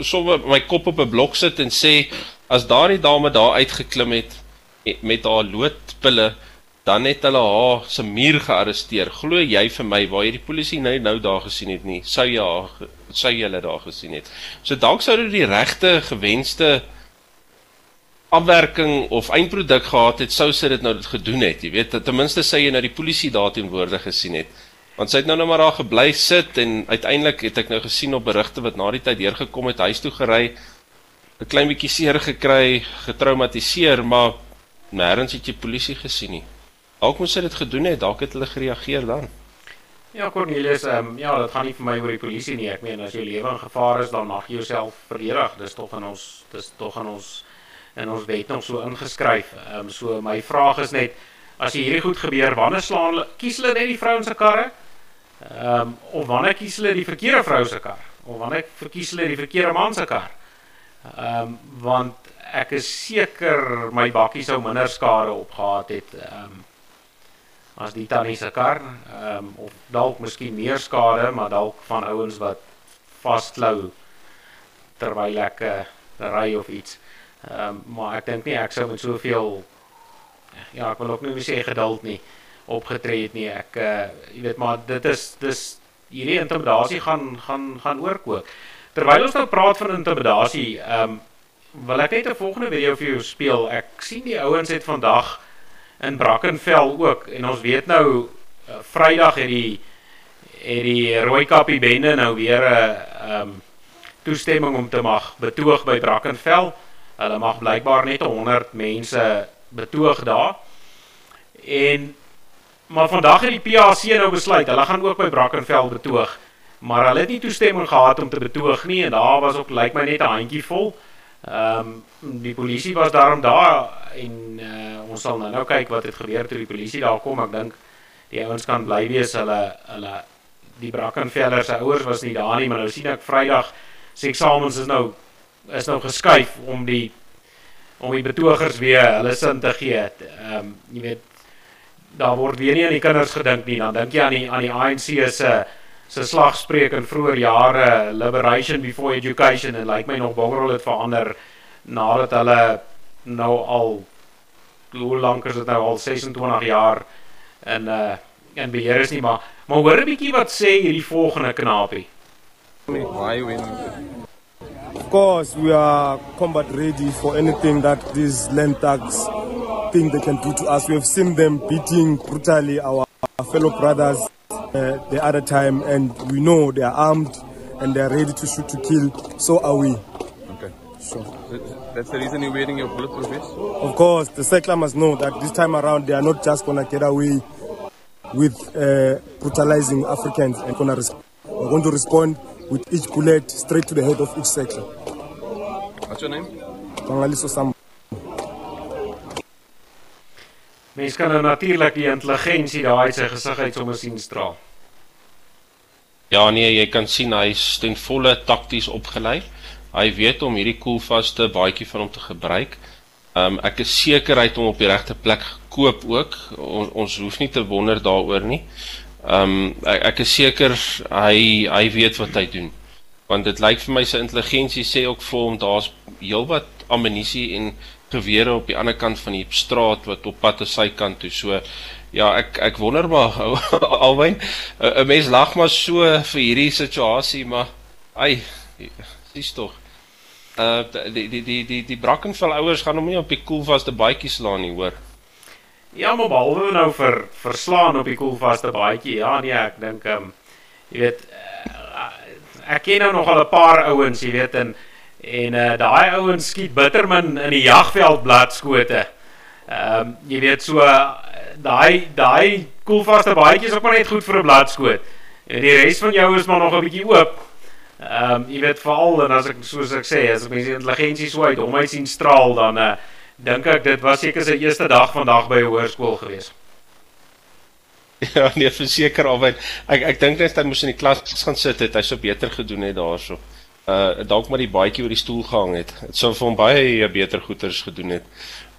sommer my kop op 'n blok sit en sê as daardie dame daar uitgeklim het met haar loodpille dan het hulle haar se muur gearresteer. Glo jy vir my waar jy die polisie nou nou daar gesien het nie, sou jy haar sou jy hulle daar gesien het. So dalk sou dit die regte gewenste afwerking of eindproduk gehad het, sou sy dit nou dit gedoen het. Jy weet, ten minste sê jy nou die polisie daar teenwoordig gesien het. Want sy het nou net maar daar gebly sit en uiteindelik het ek nou gesien op berigte wat na die tyd deurgekom het, huis toe gery, 'n klein bietjie seer gekry, getraumatiseer, maar nêrens het jy polisie gesien nie. Dalk moes sy dit gedoen het, dalk het hulle gereageer dan. Ja, Cornelius, ehm um, ja, dit gaan nie vir my oor die polisie nie. Ek meen as jou lewe in gevaar is, dan mag jy jouself verdedig. Dis tog in ons dis tog in ons in ons wet nog so ingeskryf. Ehm um, so my vraag is net as hierdie goed gebeur, wanneer slaan hulle kies hulle net die vrouens se karre? Ehm um, of wanneer kies hulle die verkeerde vrou se kar? Of wanneer verkies hulle die verkeerde man se kar? Ehm um, want ek is seker my bakkie sou minder skade opgehad het ehm um, as die tannie se kar ehm um, of dalk miskien meer skade, maar dalk van ouens wat vasklou terwyl ek uh, ry of iets. Ehm um, maar ek dink nie ek sou met soveel ja, ek wil ook nie sê geduld nie opgetree het nie. Ek uh jy weet maar dit is dis hierdie intimidasie gaan gaan gaan oorkook. Terwyl ons nou praat van intimidasie, ehm um, wil ek net 'n volgende video vir jou speel. Ek sien die ouens het vandag in Brackenfell ook en ons weet nou uh, Vrydag het die het die Rooikappie bende nou weer 'n uh, ehm um, toestemming om te mag betoog by Brackenfell. Hulle mag blykbaar net 100 mense betoog daar. En maar vandag het die PAC nou besluit, hulle gaan ook by Brackenfell betoog. Maar hulle het nie toestemming gehad om te betoog nie en daar was ook lyk my net 'n handjie vol. Ehm um, die polisie was daarom daar en uh, ons sal nou nou kyk wat het gebeur toe die polisie daar kom. Ek dink die ouens kan bly wees hulle hulle die Brackenfeller se ouers was nie daar nie, maar nou sien ek Vrydag se eksamens is nou is nou geskuif om die om die betogers weer hulle sin te gee. Ehm um, jy weet daar word weer nie aan die kinders gedink nie. Dan dink jy aan die aan die ANC se se slagspreuk in vroeë jare liberation before education en lyk like my nog bogrol het verander nadat hulle nou al hoe lank is dit nou al 26 jaar in uh in beheer is nie maar maar hoor 'n bietjie wat sê hierdie volgende knapie. Why when Of course, we are combat ready for anything that these land thugs think they can do to us. We have seen them beating brutally our fellow brothers uh, the other time, and we know they are armed and they are ready to shoot to kill. So are we. Okay. So that's the reason you're wearing your bulletproof vest? Of course, the settler must know that this time around they are not just going to get away with uh, brutalizing Africans and gonna we're going to respond with each bullet straight to the head of each settler. What's your name? Bangaliso Sam. Mense kan nou natuurlik die intelligensie daai sy gesig uit sommer sien straal. Ja nee, jy kan sien hy is ten volle takties opgelei. Hy weet om hierdie koelvaste baadjie van hom te gebruik. Um ek is seker hy het hom op die regte plek gekoop ook. On, ons hoef nie te wonder daaroor nie. Um ek, ek is seker hy hy weet wat hy doen. Want dit lyk vir my sy intelligensie sê ook vir hom daar's heelwat ammunisie en gewere op die ander kant van die straat wat op pad te sy kant toe. So ja, ek ek wonder maar (laughs) alwyn 'n mens lag maar so vir hierdie situasie, maar ai, sies tog. Uh die die die die die Brackenfell ouers gaan hom nie op die koelvaste baadjie slaan nie, hoor. Ja, maar behalwe nou vir verslaan op die koelvaste baadjie. Ja, nee, ek dink ehm um, jy weet uh, ek ken nou nog al 'n paar ouens, jy weet en en uh, daai ouens skiet bittermin in die jagveld bladskote. Ehm um, jy weet so daai daai koelvaste baadjie is ook maar net goed vir 'n bladskoot. En die res van jou is maar nog 'n bietjie oop. Ehm um, jy weet veral en as ek soos ek sê, as ek mense intelligensie so uit hom uit sien straal dan uh, dink ek dit was seker sy eerste dag vandag by hoërskool gewees. (laughs) Ja, nee, verseker alwen. Ek ek dink net hy moes in die klas gaan sit het, hy sou beter gedoen het daarso. Uh dalk maar die baadjie oor die stoel gehang het. Dit sou vir hom baie beter goeders gedoen het.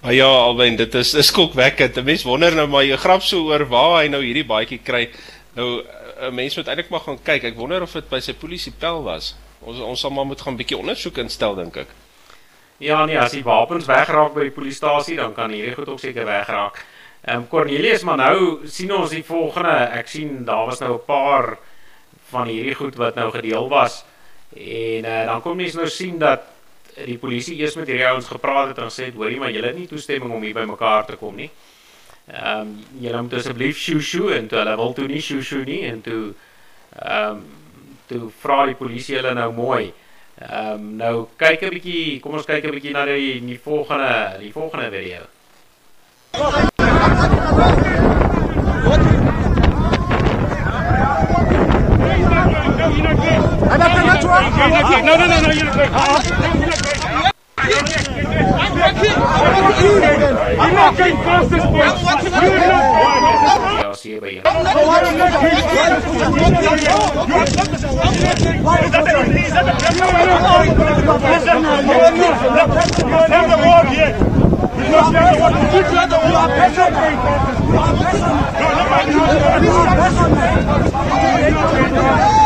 Maar ja, alwen, dit is is skokwekkend. 'n Mens wonder nou maar jy grap so oor waar hy nou hierdie baadjie kry. Nou 'n mens moet eintlik maar gaan kyk. Ek wonder of dit by sy polisiepel was. Ons ons sal maar moet gaan bietjie ondersoek instel dink ek. Ja nee, as die wapens wegraak by die polisiestasie, dan kan hierdie goed ook seker wegraak. Ehm um, Cornelius, maar nou sien ons die volgende. Ek sien daar was nou 'n paar van hierdie goed wat nou gedeel was. En uh, dan kom mens nou sien dat die polisie eers met hierdie ouens gepraat het en gesê het, "Hoorie, maar julle het nie toestemming om hier by mekaar te kom nie." Ehm um, julle moet asseblief shoo en toe hulle wil toe nie shoo nie en toe ehm um, toe vra die polisie hulle nou mooi. Ehm um, nou kyk 'n bietjie, kom ons kyk 'n bietjie na die die volgende die volgende video. And I can get No, no, no, no, you're not I'm working. I'm working. I'm not getting past this point. I'm working. I'm not getting past this point.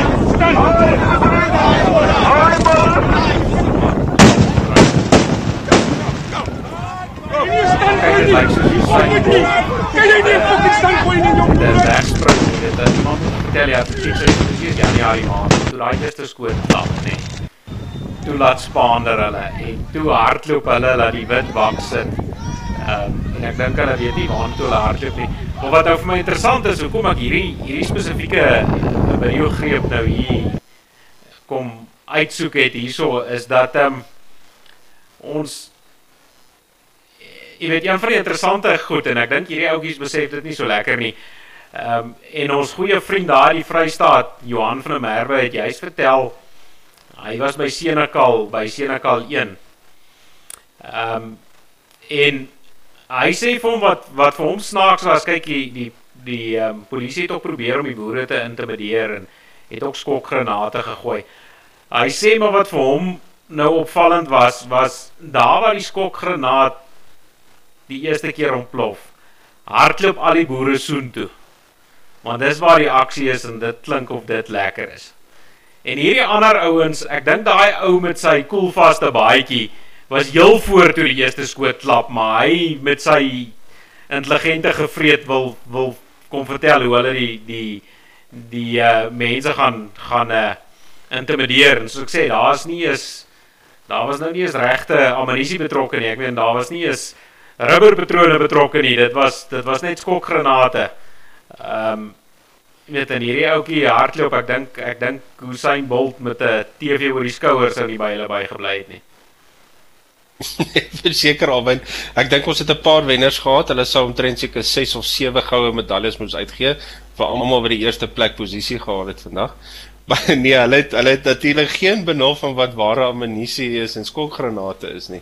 Kyk, dit lyk soos die syne Kan jy nie 'n fucking standpoint in jou dit wegspring. Dit is iemand wat vertel jy presies is presies Januarie maand toe daai eerste skoot klap, nê. Toe laat spaander hulle en toe hardloop hulle laat die wit wak sit. Ehm um, en ek dink hulle weet nie waar toe hulle hardloop nie. Maar wat nou vir my interessant is, hoekom ek hierdie hierdie spesifieke video greep nou hier kom uitsoek het hierso is dat ehm um, ons jy weet van die interessante goed en ek dink hierdie ouetjies besef dit nie so lekker nie. Ehm um, en ons goeie vriend daar die Vrystaat, Johan van der Merwe het juist vertel hy was by Senekal, by Senekal 1. Ehm um, en hy sê vir hom wat wat vir hom snaaks was, kyk die die die ehm um, polisie het ook probeer om die boere te intimideer en het ook skokgranate gegooi. Hy sê maar wat vir hom nou opvallend was was daar waar die skokgranaat die eerste keer ontplof. Hardloop al die boere soontoe. Want dis waar die aksie is en dit klink of dit lekker is. En hierdie ander ouens, ek dink daai ou met sy koelvaste baadjie was heel voor toe die eerste skoot klap, maar hy met sy intelligente gevreet wil wil kom vertel hoe hulle die die die uh, mense gaan gaan uh, intimideer. En soos ek sê daar's nie is daar was nou nie eens regte ammunisie betrokke nie. Ek meen daar was nie eens rubberpatrone betrokke nie. Dit was dit was net skokgranate ehm um, weet en hierdie ouetjie hardloop ek dink ek dink Hussein Bolt met 'n TV oor die skouers sou nie by hulle bygebly het nie. (laughs) Verseker alwen ek dink ons het 'n paar wenners gehad. Hulle sou omtrent seker 6 of 7 goue medaljes moes uitgee vir almal wat die eerste plek posisie gehad het vandag. (laughs) Maar nee hulle het hulle het natuurlik geen benul van wat ware ammunisie is en skokgranate is nie.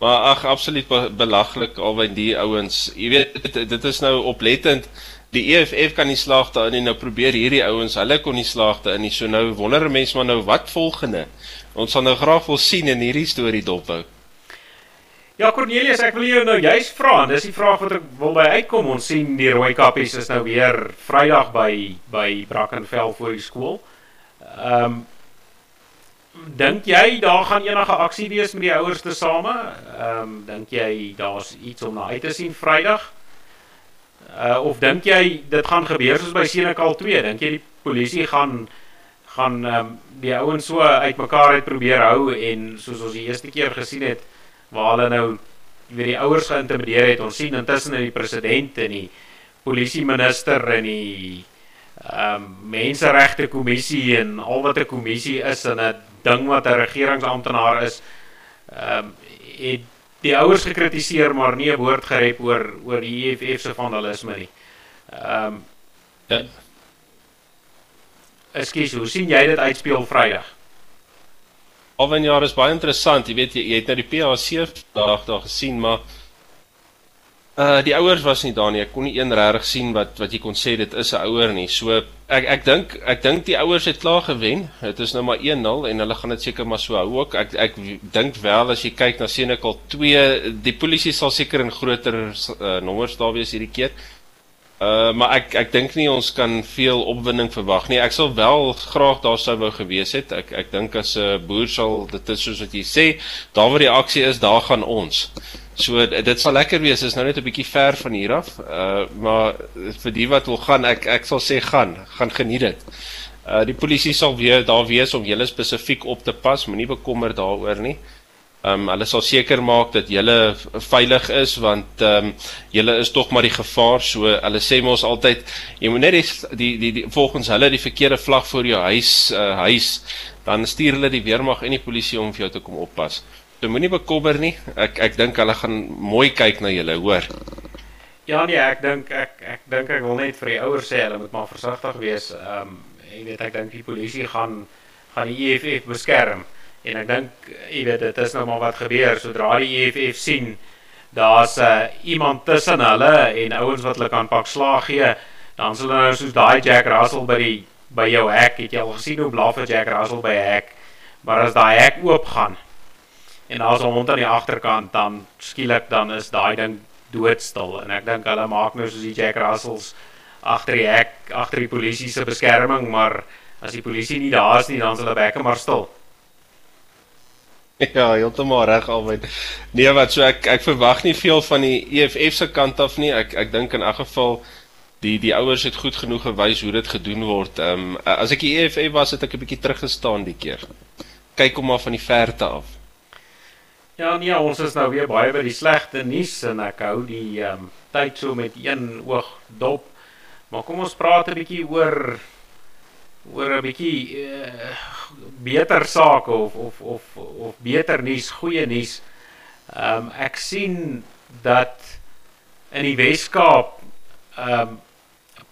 Maar ag absoluut belaglik alwen die ouens jy weet dit, dit is nou oplettend die EFF kan nie slaag daarin nie nou probeer hierdie ouens hulle kon nie slaag daarin nie so nou wonder mense maar nou wat volgende ons sal nou graag wil sien in hierdie storie dophou Ja Cornelius, ek wil jou nou juist vra, dis die vraag wat ek wil by uitkom. Ons sien die rooi kappies is nou weer Vrydag by by Brackenfell voor die skool. Ehm um, dink jy daar gaan enige aksie wees met die ouers te same? Ehm um, dink jy daar's iets om na uit te sien Vrydag? Uh of dink jy dit gaan gebeur soos by Senekal 2? Dink jy die polisie gaan gaan um, die ouens so uitmekaar uit probeer hou en soos ons die eerste keer gesien het waar hulle nou weer die ouers geïntimideer het. Ons sien intussen in die president en die polisie minister en die ehm um, menseregte kommissie en al wat 'n kommissie is en 'n ding wat 'n regeringsamptenaar is ehm um, het die ouers gekritiseer maar nie 'n woord gerep oor oor die EFF se vandalisme nie. Ehm um, ja. Ekskuus, hoe sien jy dit uitspeel Vrydag? Alwen jaar is baie interessant. Jy weet jy, jy het nou die PHC dag daar gesien, maar uh die ouers was nie daar nie. Ek kon nie een regtig sien wat wat jy kon sê dit is 'n ouer nie. So ek ek dink ek dink die ouers het klaar gewen. Dit is nou maar 1-0 en hulle gaan dit seker maar so hou ook. Ek ek dink wel as jy kyk na Senekal 2, die polisie sal seker in groter uh, nommers daar wees hierdie keer. Uh maar ek ek dink nie ons kan veel opwinding verwag nie. Ek sal wel graag daar sou wou gewees het. Ek ek dink as 'n uh, boer sal dit is soos wat jy sê, daar waar die aksie is, daar gaan ons. So dit sal lekker wees. Is nou net 'n bietjie ver van hier af. Uh maar vir die wat wil gaan, ek ek sal sê gaan, gaan geniet dit. Uh die polisie sal weer daar wees om julle spesifiek op te pas. Moenie bekommer daaroor nie. Ehm um, hulle sal seker maak dat jy veilig is want ehm um, jy is tog maar die gevaar so hulle sê mos altyd jy moet net die die die, die volgens hulle die verkeerde vlag voor jou huis uh, huis dan stuur hulle die weermag en die polisie om vir jou te kom oppas. So moenie bekommer nie. Ek ek dink hulle gaan mooi kyk na julle, hoor. Ja nee, ek dink ek ek dink ek wil net vir die ouers sê hulle moet maar versigtig wees. Ehm um, jy weet ek dink die polisie gaan gaan die EFF beskerm. En ek dink jy weet dit is nou maar wat gebeur sodra die EFF sien daar's uh, iemand tussen hulle en ouens wat hulle kan pak slaag gee, dan sal hulle nou soos daai Jack Russell by die by jou hek, het jy al gesien hoe blaf Jack Russell by 'n hek? Maar as daai hek oop gaan en as hom aan die agterkant dan skielik dan is daai ding doodstil en ek dink hulle maak nou soos die Jack Russells agter die hek, agter die polisie se beskerming, maar as die polisie nie daar is nie, dan is hulle bekke maar stil. Ja, heeltemal reg albei. Nee, wat so ek ek verwag nie veel van die EFF se kant af nie. Ek ek dink in elk geval die die ouers het goed genoeg gewys hoe dit gedoen word. Ehm um, as ek die EFF was, het ek 'n bietjie teruggestaan die keer. Kyk hom maar van die verte af. Ja, nee, ons is nou weer baie by die slegte nuus en ek hou die ehm um, tyd so met een oog dop. Maar kom ons praat 'n bietjie oor oor 'n bietjie uh, beter sake of of of of beter nuus, goeie nuus. Ehm um, ek sien dat in die Wes-Kaap ehm um,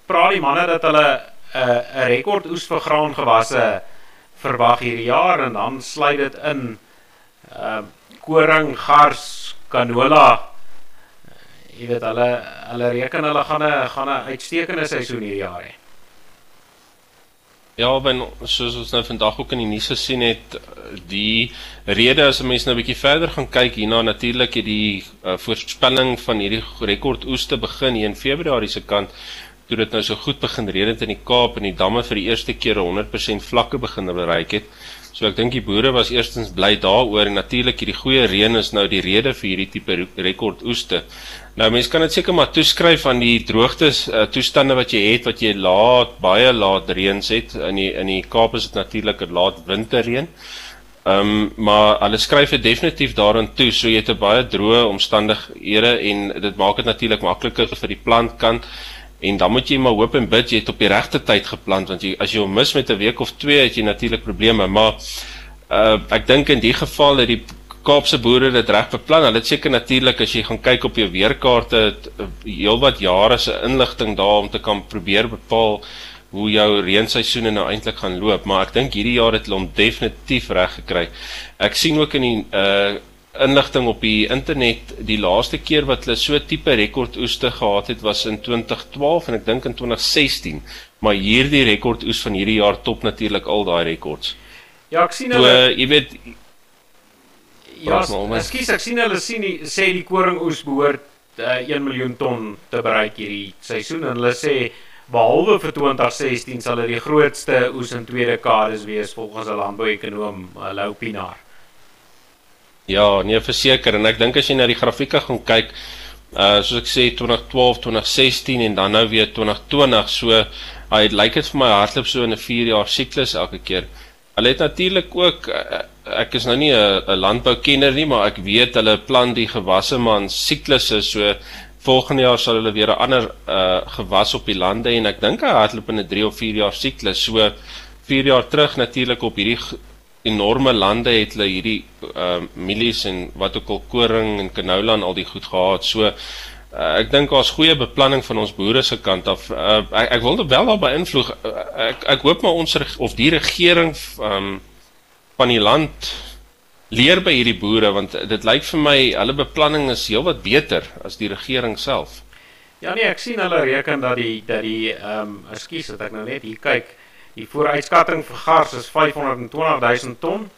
praat die manne dat hulle 'n uh, 'n rekord oes vir graangewasse verwag hierdie jaar en dan sluit dit in uh koring, gars, canola. Jy weet hulle hulle reken hulle gaan 'n gaan 'n uitstekende seisoen hierdie jaar hê. Ja, ben soos ons nou vandag ook in die nuus gesien het, die rede as 'n mens nou 'n bietjie verder gaan kyk hierna natuurlik het die uh, voorspelling van hierdie rekord oeste begin hier in Februarie se kant toe dit nou so goed begin reën het in die Kaap en die damme vir die eerste keer 100% vlakke begin bereik het. So ek dink die boere was eerstens bly daaroor en natuurlik hierdie goeie reën is nou die rede vir hierdie tipe rekord oeste. Nou mense kan dit seker maar toeskryf aan die droogtes uh, toestande wat jy het wat jy laat baie laat reëns het in die in die Kaap is dit natuurlik 'n laat winterreën. Ehm um, maar hulle skryf dit definitief daarin toe so jy het 'n baie droë omstandighede en dit maak dit natuurlik makliker vir die plantkant en dan moet jy maar hoop en bid jy het op die regte tyd geplant want jy as jy hom mis met 'n week of 2 het jy natuurlik probleme maar uh, ek dink in die geval dat die Kaapse boere dit reg beplan. Hulle het seker natuurlik as jy gaan kyk op jou weerkaarte heelwat jare se inligting daar om te kan probeer bepaal hoe jou reenseisoene nou eintlik gaan loop, maar ek dink hierdie jaar het hulle hom definitief reg gekry. Ek sien ook in die uh inligting op die internet die laaste keer wat hulle so tipe rekordoeste gehad het was in 2012 en ek dink in 2016, maar hierdie rekordoes van hierdie jaar top natuurlik al daai rekords. Ja, ek sien hulle so, jy weet Ja, ekskuus, ek sien hulle sien die, sê die koringoes behoort uh, 1 miljoen ton te bereik hierdie seisoen en hulle sê behalwe vir 2016 sal dit die grootste oes in tweede dekades wees volgens 'n landbouekonoom, uh, Lou Pinaar. Ja, nee, verseker en ek dink as jy na die grafieke gaan kyk, uh soos ek sê 2012, 2016 en dan nou weer 2020, so hy uh, lyk dit vir my hardloop so in 'n 4 jaar siklus elke keer. Hulle het natuurlik ook uh, ek is nou nie 'n landboukenner nie, maar ek weet hulle plan die gewasse maar in siklusse. So volgende jaar sal hulle weer 'n ander uh gewas op die lande en ek dink hy hardloop in 'n 3 of 4 jaar siklus. So 4 jaar terug natuurlik op hierdie enorme lande het hulle hierdie uh mielies en wat ook al koring en canola en al die goed gehad. So uh, ek dink daar's goeie beplanning van ons boere se kant af. Uh, ek ek wil wel daar beïnvloed. Uh, ek ek hoop maar ons of die regering um van die land leer by hierdie boere want dit lyk vir my hulle beplanning is heelwat beter as die regering self. Ja nee, ek sien hulle reken dat die dat die ehm um, ekskuus dat ek nou net hier kyk, die vooruitskatting vir gars is 520 000 ton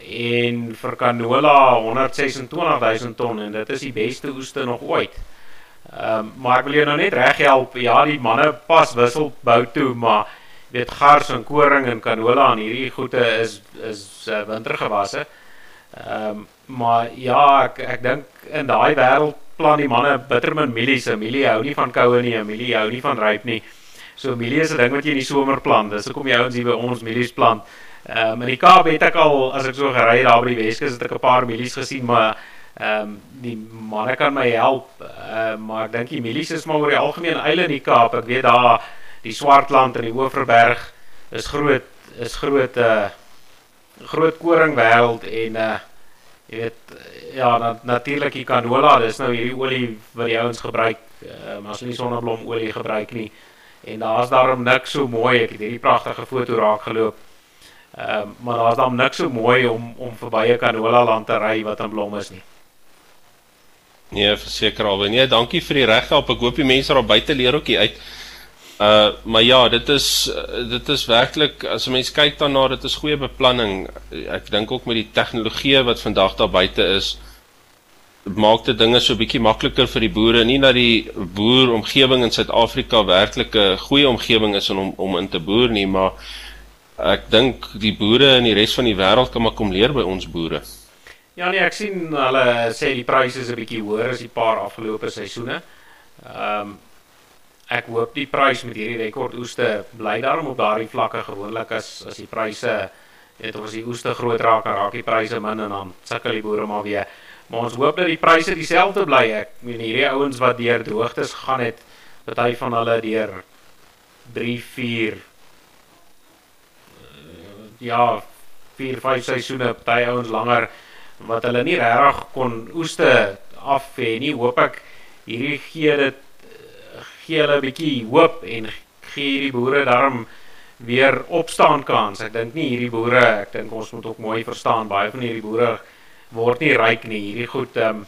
en vir canola 126 000 ton en dit is die beste oeste nog ooit. Ehm um, maar ek wil jou nou net reghelp. Ja, die manne pas wissel bou toe, maar weet gars en koring en canola en hierdie goede is is uh, wintergewasse. Ehm um, maar ja, ek ek dink in daai wêreld plan die manne bittermin mielies. Mielie hou nie van koue nie, mielie hou nie van ryp nie. So mielie is 'n ding wat jy in die somer plant. Dis hoekom jy ouens hier by ons mielies plant. Ehm um, in die Kaap het ek al as ek so gery daar by die Weskus het ek 'n paar mielies gesien, maar ehm um, die manne kan my help. Ehm uh, maar ek dink die mielies is maar oor die algemeen eile in die Kaap. Ek weet daar die Swartland en die Hoëverberg is groot is groot uh groot koringwêreld en uh jy weet ja na, natuurlik die canola dis nou hierdie olie wat die ouens gebruik uh, maar as nie sonneblomolie gebruik nie en daar's daarom niks so mooi ek het hierdie pragtige foto raak geloop Ehm uh, maar daar's dan niks so mooi om om verby 'n canola land te ry wat in blom is nie. Nee, verseker al. Nee, dankie vir die reghelp. Ek hoop die mense daar buite leer ook uit. Uh maar ja, dit is dit is werklik as 'n mens kyk daarna, dit is goeie beplanning. Ek dink ook met die tegnologie wat vandag daar buite is, maak dit dinge so bietjie makliker vir die boere. Nie dat die boer omgewing in Suid-Afrika werklik 'n goeie omgewing is om om in te boer nie, maar ek dink die boere in die res van die wêreld kan maar kom leer by ons boere. Ja nee, ek sien hulle sê die pryse is 'n bietjie hoër as die paar afgelope seisoene. Ehm um, ek hoop die prys met hierdie rekordoeste bly daarom op daardie vlakke gewoonlik as as die pryse weet of as die oeste groot raak en raak die pryse min en dan sukkel die boere maar weer. Maar ons hoop dat die pryse dieselfde bly. Ek meen hierdie ouens wat deur droogtes gaan het, party van hulle deur 3, 4 ja, 4, 5 seisoene, party ouens langer wat hulle nie regtig kon oeste af hê nie. Hoop ek hierdie gee dit gee hulle 'n bietjie hoop en gee hierdie boere daarom weer opstaan kans. Ek dink nie hierdie boere, ek dink ons moet ook mooi verstaan, baie van hierdie boere word nie ryk nie. Hierdie goed ehm um,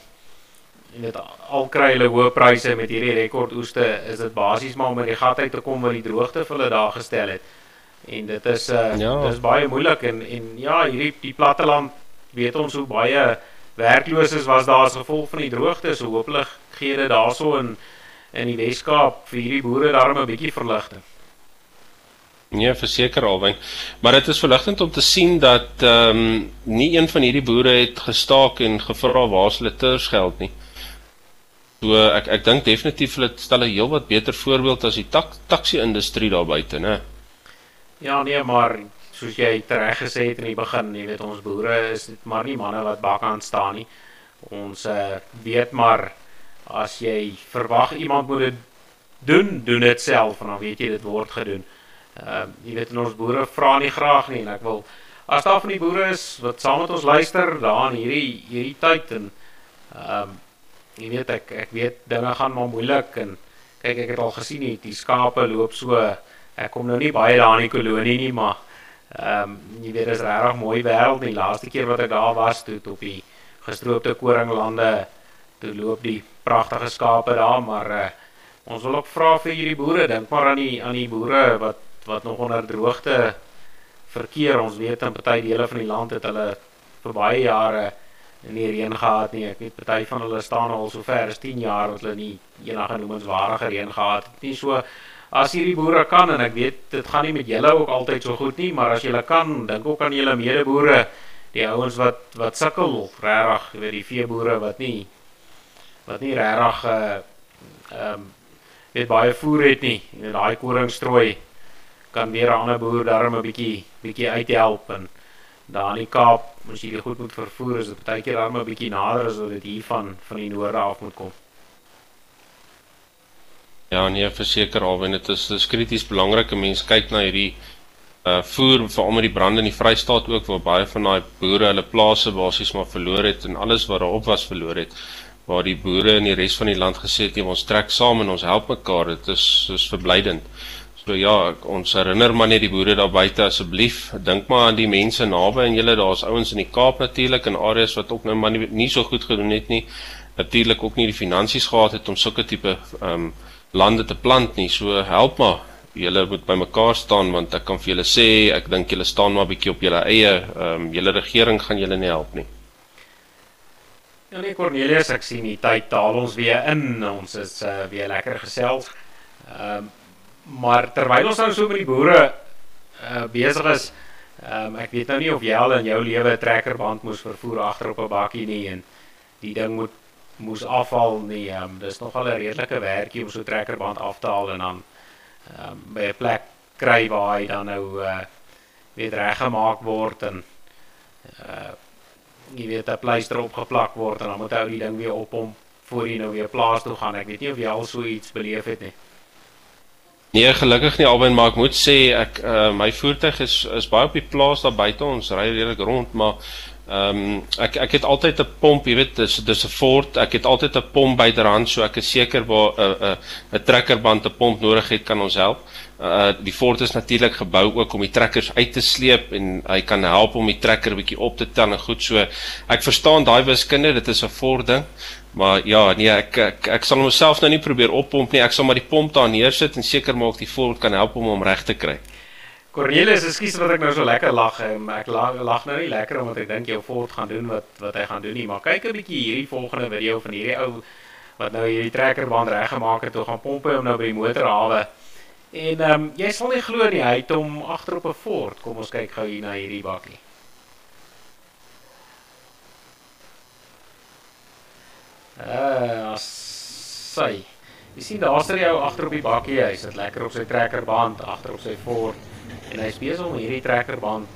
en dit al kry hulle hoë pryse met hierdie rekordoeste, is dit basies maar om in die gat uit te kom wat die droogte vir hulle daar gestel het. En dit is uh ja. dis baie moeilik en en ja, hierdie die platteland weet ons hoe baie werklooses was daar as gevolg van die droogte. So hopelik gee dit daarso in in die Weskaap vir hierdie boere daarom 'n bietjie verligting. Nee, verseker alwen. Maar dit is verligtend om te sien dat ehm um, nie een van hierdie boere het gestaak en gevra waar hulle tersgeld nie. So ek ek dink definitief hulle stel 'n heelwat beter voorbeeld as die tak, taxi industrie daar buite, né? Ja, nee, maar soos jy reg gesê het in die begin, jy weet ons boere is dit maar nie manne wat bakkant staan nie. Ons uh, weet maar as jy verwag iemand moet dit doen, doen dit self en dan weet jy dit word gedoen. Ehm uh, jy weet ons boere vra nie graag nie en ek wil as daar van die boere is wat saam met ons luister daar in hierdie hierdie tyd en ehm um, jy weet ek ek weet dinge gaan maar moeilik en kyk ek het al gesien hier die skape loop so ek kom nou nie baie daar in die kolonie nie maar ehm um, jy weet dit is regtig mooi wêreld die laaste keer wat ek daar was toe op die gestroopte koringlande toe loop die pragtige skape daar maar uh, ons wil ook vra vir hierdie boere dink maar aan die aan die boere wat wat nog onder droogte verkeer. Ons weet in party dele van die land het hulle vir baie jare nie reën gehad nie. Ek weet party van hulle staan al so ver as 10 jaar wat hulle nie enige noemenswaardige reën gehad het nie. So as hierdie boere kan en ek weet dit gaan nie met julle ook altyd so goed nie, maar as julle kan, dink ook aan julle medeboere, die ouens wat wat sukkel regtig, jy weet die veeboere wat nie wat nie regtig uh ehm um, weet baie voer het nie. Jy weet daai koringstrooi kan weer 'n ander boer daarmee 'n bietjie bietjie uithelp en daar in die Kaap, as jy goed moet vervoer, is dit baie keer daarmee 'n bietjie nader as wat dit hier van van die noorde af moet kom. Ja, nee, verseker al, want dit is dis krities belangrik 'n mens kyk na hierdie uh voer veral met die brande in die Vrystaat ook waar baie van daai boere hulle plase basies maar verloor het en alles wat daarop was verloor het waar die boere in die res van die land gesê het ons trek saam en ons help mekaar dit is soos verblydend So ja, ons herinner maar net die boere daar buite asseblief. Dink maar aan die mense naby aan julle. Daar's ouens in die Kaap natuurlik in areas wat ook nou maar nie, nie so goed gedoen het nie. Natuurlik ook nie die finansies gehad het om sulke tipe ehm um, lande te plant nie. So help maar. Julle moet bymekaar staan want ek kan vir julle sê, ek dink julle staan maar bietjie op julle eie. Ehm um, julle regering gaan julle nie help nie. Ja nee Cornelius, ek sien die tyd daal ons weer in. Ons is uh, weer lekker gesels. Ehm um, maar terwyl ons nou so met die boere uh, besig is, um, ek weet nou nie of jy al in jou lewe 'n trekkerband moes vervoer agter op 'n bakkie nie en die ding moet moes afval nie. Um, dis nogal 'n redelike werkie om so 'n trekkerband af te haal en dan um, by 'n plek kry waar hy dan nou uh, weer reggemaak word en uh, jy weet 'n pleister opgeplak word en dan moet hy die ding weer op hom voor hy nou weer plaas toe gaan. Ek weet nie of jy al so iets beleef het nie. Nee, gelukkig nie albei, maar ek moet sê ek uh, my voertuig is is baie op die plaas daar buite. Ons ry redelik rond, maar ehm um, ek ek het altyd 'n pomp, jy weet, dis dis 'n Ford. Ek het altyd 'n pomp byderhand, so ek is seker waar 'n uh, 'n uh, 'n trekkerband 'n pomp nodig het, kan ons help. Uh die Ford is natuurlik gebou ook om die trekkers uit te sleep en hy kan help om die trekker bietjie op te tel en goed so. Ek verstaan daai wiskunde, dit is 'n Ford ding. Maar ja, nee, ek ek ek sal homself nou nie probeer oppomp nie. Ek sal maar die pomp daar neersit en seker maak die Ford kan help om hom reg te kry. Cornelis, ekskuus dat ek nou so lekker lag. Ek lag, lag nou nie lekker omdat ek dink jou Ford gaan doen wat wat hy gaan doen nie, maar kyk 'n bietjie hierdie volgende video van hierdie ou wat nou hierdie trekkerband reggemaak het, toe gaan pomp hy hom nou by die motorhawe. En ehm um, jy sal nie glo nie, hy het hom agter op 'n Ford. Kom ons kyk gou hier na hierdie bakkie. Uh, sy. Jy sien daar sit hy ou agter op die bakkie, hy sit lekker op sy trekkerband agter op sy Ford en hy's besig om hierdie trekkerband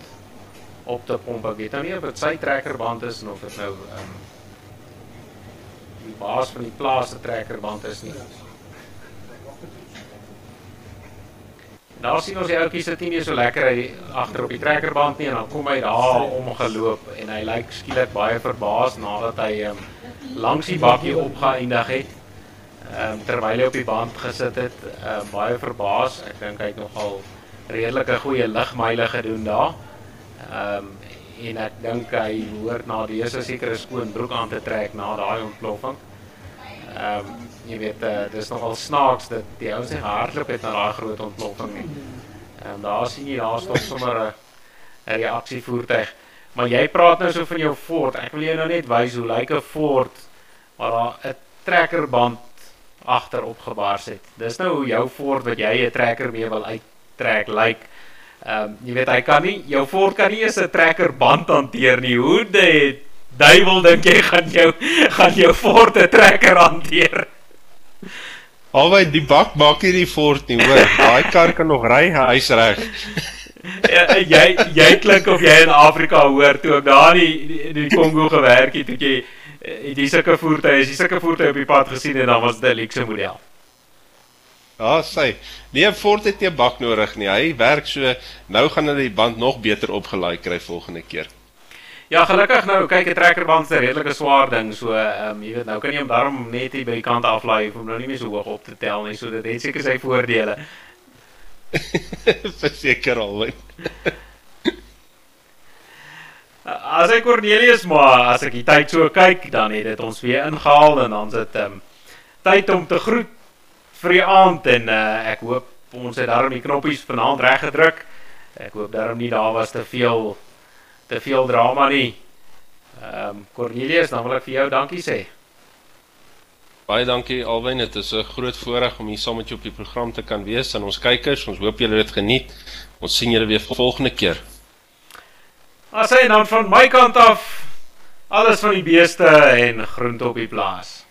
op te pomp. Ek weet nou nie of dit sy trekkerband is of dit nou ehm um, die baas van die plaas se trekkerband is nie. Nou sien ons die ouetjie sit nie so lekker hy agter op die trekkerband nie en dan kom hy daar omgeloop en hy lyk skielik baie verbaas nadat hy um, langs die bakkie opgeëindig het. um, terwyl hy op die band gesit het, um, baie verbaas. Ek dink hy het nogal redelike goeie ligmyle gedoen daar. Ehm um, en ek dink hy hoort na dese sekere skoon broek aan te trek na daai ontploffing. Ehm um, jy weet uh, dis nogal snaaks dat die ouens nie gehardloop het na daai groot ontploffing nie. Ehm um, daar sien jy daar stop sommer 'n reaksievoertuig. Maar jy praat nou so van jou Ford. Ek wil jou nou net wys hoe lyk 'n Ford waar daar 'n trekkerband agter opgebaar sit. Dis nou hoe jou Ford wat jy 'n trekker mee wil uittrek lyk. Ehm um, jy weet hy kan nie jou Ford kan nie eens 'n trekkerband hanteer nie. Hoe dit duiwel dink jy gaan jou gaan jou Ford 'n trekker hanteer? Alwy die bak maak nie die Ford nie, hoor. Daai kar kan nog ry, hy's reg. ja, jy jy klink of jy in Afrika hoor toe ek daar in die Kongo gewerk het, het jy het jy sulke voertuie, jy sulke voertuie op die pad gesien en dan was dit 'n luxe model. Ja, sê. Nee, Ford het nie 'n bak nodig nie. Hy werk so nou gaan hulle die band nog beter opgelaai kry volgende keer. Ja, gelukkig nou kyk 'n trekkerband is 'n redelike swaar ding. So ehm um, jy weet nou kan jy hom daarom net hier by die kant aflaai om nou nie meer so hoog op te tel nie. So dit het seker sy voordele. (laughs) Verseker alwen. (laughs) as ek Cornelius maar as ek die tyd so kyk, dan het dit ons weer ingehaal en dan sit ehm um, tyd om te groet vir die aand en uh, ek hoop ons het daarom die knoppies vanaand reg gedruk. Ek hoop daarom nie daar was te veel te veel drama nie. Ehm um, Cornelius, dan wil ek vir jou dankie sê. Baie dankie Alwyn, dit is 'n groot voorreg om hier saam met jou op die program te kan wees en ons kykers, ons hoop julle het dit geniet. Ons sien julle weer volgende keer. As hy dan van my kant af alles van die beeste en groente op die plaas.